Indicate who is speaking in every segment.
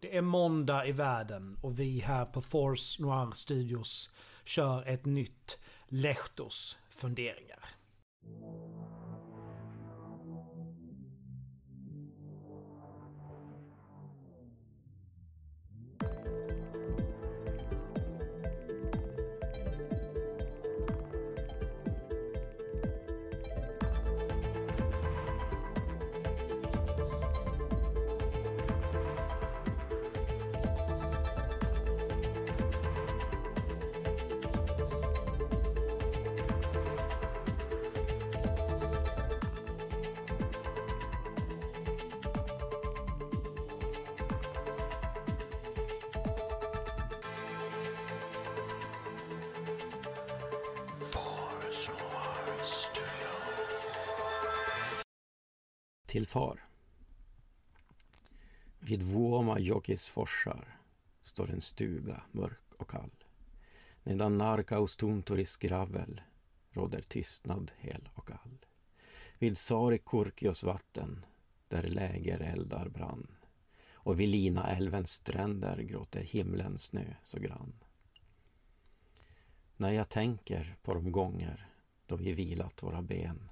Speaker 1: Det är måndag i världen och vi här på Force Noir Studios kör ett nytt Lehtos funderingar.
Speaker 2: Till far. Vid Vuomajoki's forsar står en stuga mörk och kall. Nedan Narkaus tunturis gravel råder tystnad hel och all. Vid Sarikurkios vatten där lägereldar brann och vid Linaälvens stränder gråter himlen snö så grann. När jag tänker på de gånger då vi vilat våra ben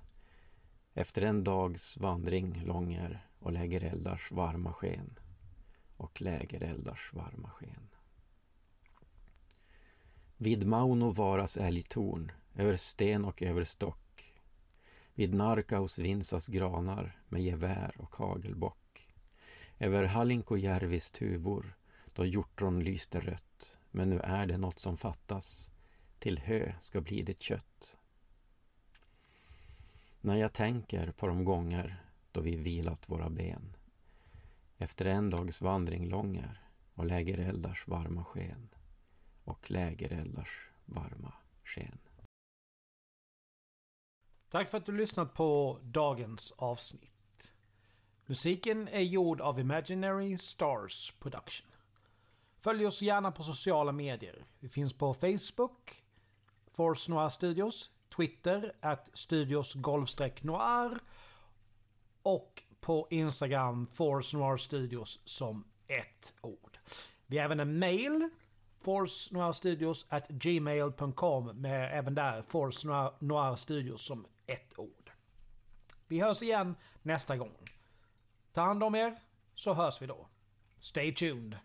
Speaker 2: efter en dags vandring långer och lägereldars varma sken och lägereldars varma sken. Vid Mauno varas älgtorn, över sten och över stock. Vid Narkaus vinsas granar med gevär och hagelbock. Över Hallinkojärvis tuvor, då hjortron lyste rött. Men nu är det något som fattas. Till hö ska bli ditt kött. När jag tänker på de gånger då vi vilat våra ben efter en dags vandring långer och lägereldars varma sken och lägereldars varma sken.
Speaker 1: Tack för att du lyssnat på dagens avsnitt. Musiken är gjord av Imaginary Stars Production. Följ oss gärna på sociala medier. Vi finns på Facebook, Force Noir Studios, Twitter, att Studios noir och på Instagram, Force Noir Studios som ett ord. Vi har även en mail, force noir studios at gmail.com med även där Force Noir Studios som ett ord. Vi hörs igen nästa gång. Ta hand om er, så hörs vi då. Stay tuned!